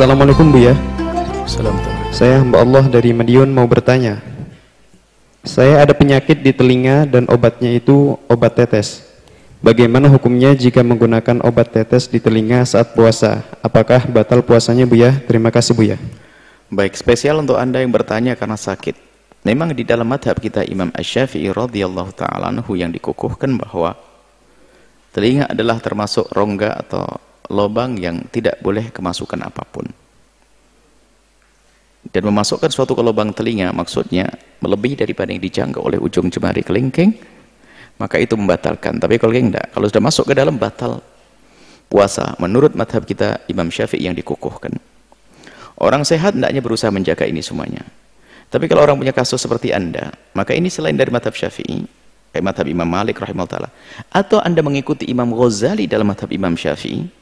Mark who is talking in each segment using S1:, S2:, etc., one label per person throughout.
S1: Assalamualaikum Bu ya.
S2: Assalamualaikum.
S1: Saya hamba Allah dari Madiun mau bertanya. Saya ada penyakit di telinga dan obatnya itu obat tetes. Bagaimana hukumnya jika menggunakan obat tetes di telinga saat puasa? Apakah batal puasanya Bu ya? Terima kasih Bu ya.
S2: Baik, spesial untuk Anda yang bertanya karena sakit. Memang di dalam madhab kita Imam Ash-Syafi'i radhiyallahu taala yang dikukuhkan bahwa telinga adalah termasuk rongga atau lubang yang tidak boleh kemasukan apa pun. Dan memasukkan suatu ke lubang telinga maksudnya melebihi daripada yang dijangkau oleh ujung jemari kelingking, maka itu membatalkan. Tapi kalau tidak, kalau sudah masuk ke dalam batal puasa menurut madhab kita Imam Syafi'i yang dikukuhkan. Orang sehat hendaknya berusaha menjaga ini semuanya. Tapi kalau orang punya kasus seperti Anda, maka ini selain dari madhab Syafi'i, kayak madhab Imam Malik rahimahullah atau Anda mengikuti Imam Ghazali dalam madhab Imam Syafi'i,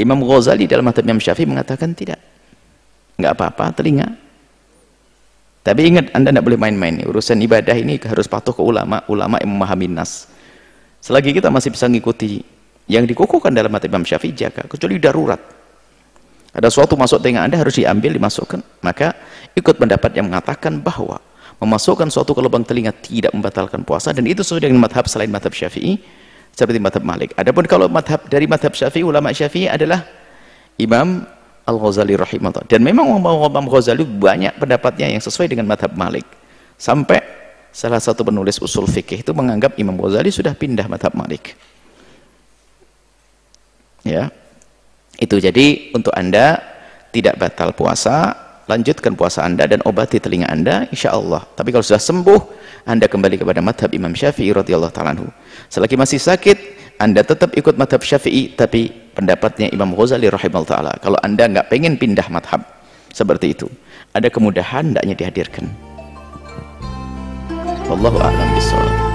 S2: Imam Ghazali dalam madhab Imam Syafi'i mengatakan tidak. Nggak apa-apa telinga. Tapi ingat anda tidak boleh main-main urusan ibadah ini harus patuh ke ulama ulama yang memahami nas. Selagi kita masih bisa mengikuti yang dikukuhkan dalam mata Imam Syafi'i jaga. Kecuali darurat. Ada suatu masuk telinga anda harus diambil dimasukkan. Maka ikut pendapat yang mengatakan bahwa memasukkan suatu ke lubang telinga tidak membatalkan puasa. Dan itu sesuai dengan madhab selain madhab Syafi'i seperti madhab Malik adapun kalau madhab dari madhab Syafi'i ulama Syafi'i adalah Imam Al-Ghazali rahimahullah. Dan memang Imam Ghazali banyak pendapatnya yang sesuai dengan madhab Malik. Sampai salah satu penulis usul fikih itu menganggap Imam Ghazali sudah pindah madhab Malik. Ya. Itu jadi untuk Anda tidak batal puasa, lanjutkan puasa Anda dan obati telinga Anda insya Allah. Tapi kalau sudah sembuh, Anda kembali kepada madhab Imam Syafi'i radhiyallahu taala Selagi masih sakit, Anda tetap ikut madhab Syafi'i tapi pendapatnya Imam Ghazali rahimahullah taala. Kalau anda nggak pengen pindah madhab seperti itu. Ada kemudahan hendaknya dihadirkan. Wallahu a'lam bishawab